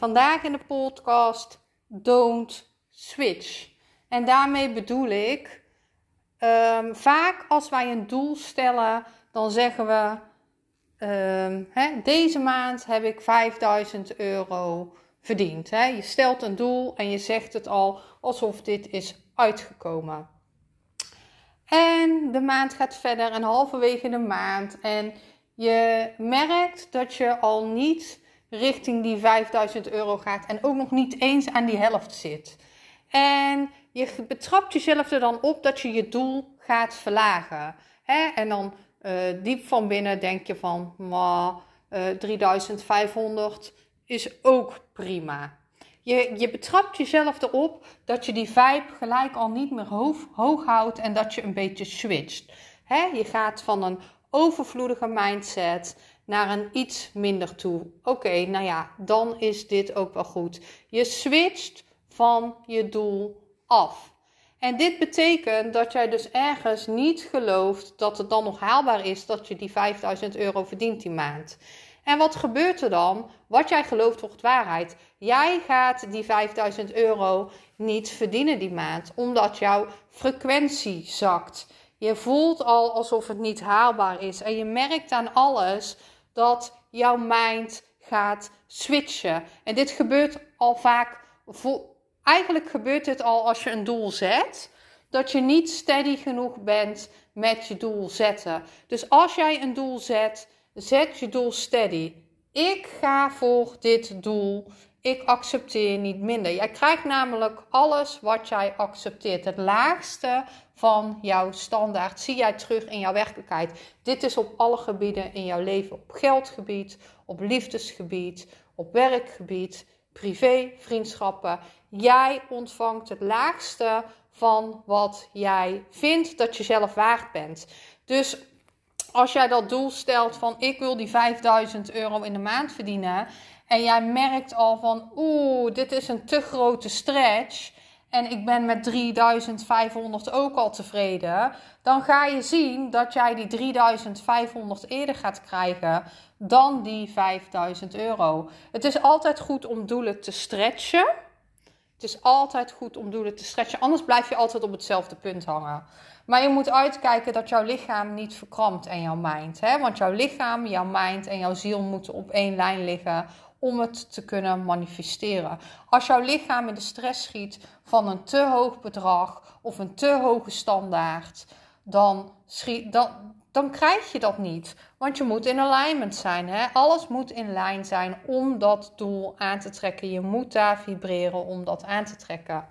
Vandaag in de podcast Don't Switch. En daarmee bedoel ik, um, vaak als wij een doel stellen, dan zeggen we, um, hè, deze maand heb ik 5000 euro verdiend. Hè. Je stelt een doel en je zegt het al alsof dit is uitgekomen. En de maand gaat verder en halverwege de maand en je merkt dat je al niet richting die 5000 euro gaat en ook nog niet eens aan die helft zit. En je betrapt jezelf er dan op dat je je doel gaat verlagen. Hè? En dan uh, diep van binnen denk je van, maar uh, 3500 is ook prima. Je, je betrapt jezelf erop dat je die vibe gelijk al niet meer hoog, houdt en dat je een beetje switcht. Hè? Je gaat van een overvloedige mindset naar een iets minder toe. Oké, nou ja, dan is dit ook wel goed. Je switcht van je doel af. En dit betekent dat jij dus ergens niet gelooft dat het dan nog haalbaar is dat je die 5000 euro verdient die maand. En wat gebeurt er dan? Wat jij gelooft wordt waarheid. Jij gaat die 5000 euro niet verdienen die maand, omdat jouw frequentie zakt. Je voelt al alsof het niet haalbaar is. En je merkt aan alles dat jouw mind gaat switchen. En dit gebeurt al vaak. Eigenlijk gebeurt dit al als je een doel zet. Dat je niet steady genoeg bent met je doel zetten. Dus als jij een doel zet, zet je doel steady. Ik ga voor dit doel. Ik accepteer niet minder. Jij krijgt namelijk alles wat jij accepteert. Het laagste van jouw standaard zie jij terug in jouw werkelijkheid. Dit is op alle gebieden in jouw leven: op geldgebied, op liefdesgebied, op werkgebied, privé, vriendschappen. Jij ontvangt het laagste van wat jij vindt dat je zelf waard bent. Dus als jij dat doel stelt van ik wil die 5000 euro in de maand verdienen en jij merkt al van oeh, dit is een te grote stretch en ik ben met 3500 ook al tevreden, dan ga je zien dat jij die 3500 eerder gaat krijgen dan die 5000 euro. Het is altijd goed om doelen te stretchen. Het is altijd goed om doelen te stretchen, anders blijf je altijd op hetzelfde punt hangen. Maar je moet uitkijken dat jouw lichaam niet verkrampt en jouw mind. Hè? Want jouw lichaam, jouw mind en jouw ziel moeten op één lijn liggen om het te kunnen manifesteren. Als jouw lichaam in de stress schiet van een te hoog bedrag of een te hoge standaard, dan, dan, dan krijg je dat niet. Want je moet in alignment zijn. Hè? Alles moet in lijn zijn om dat doel aan te trekken. Je moet daar vibreren om dat aan te trekken.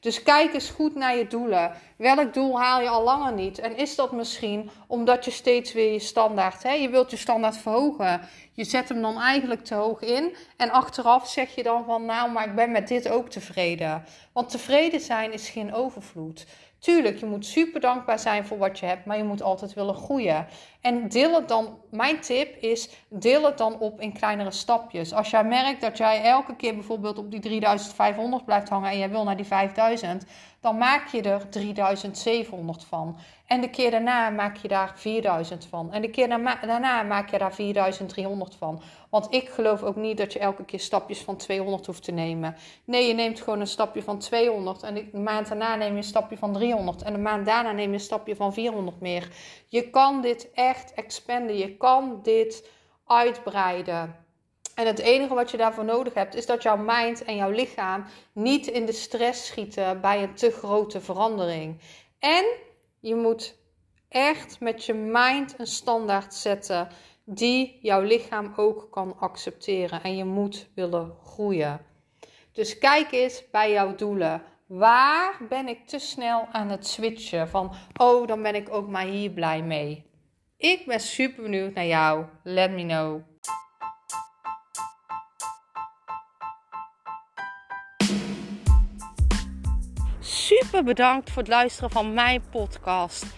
Dus kijk eens goed naar je doelen. Welk doel haal je al langer niet? En is dat misschien omdat je steeds weer je standaard, hè? je wilt je standaard verhogen. Je zet hem dan eigenlijk te hoog in. En achteraf zeg je dan van, nou, maar ik ben met dit ook tevreden. Want tevreden zijn is geen overvloed. Tuurlijk, je moet super dankbaar zijn voor wat je hebt, maar je moet altijd willen groeien. En deel het dan, mijn tip is, deel het dan op in kleinere stapjes. Als jij merkt dat jij elke keer bijvoorbeeld op die 3500 blijft hangen en jij wil naar die 5000, dan maak je er 3700 van. En de keer daarna maak je daar 4000 van. En de keer daarna maak je daar 4300 van. Want ik geloof ook niet dat je elke keer stapjes van 200 hoeft te nemen. Nee, je neemt gewoon een stapje van 200. En de maand daarna neem je een stapje van 300. En de maand daarna neem je een stapje van 400 meer. Je kan dit echt expanden. Je kan dit uitbreiden. En het enige wat je daarvoor nodig hebt, is dat jouw mind en jouw lichaam niet in de stress schieten bij een te grote verandering. En je moet echt met je mind een standaard zetten die jouw lichaam ook kan accepteren. En je moet willen groeien. Dus kijk eens bij jouw doelen. Waar ben ik te snel aan het switchen? Van, oh, dan ben ik ook maar hier blij mee. Ik ben super benieuwd naar jou. Let me know. Super bedankt voor het luisteren van mijn podcast.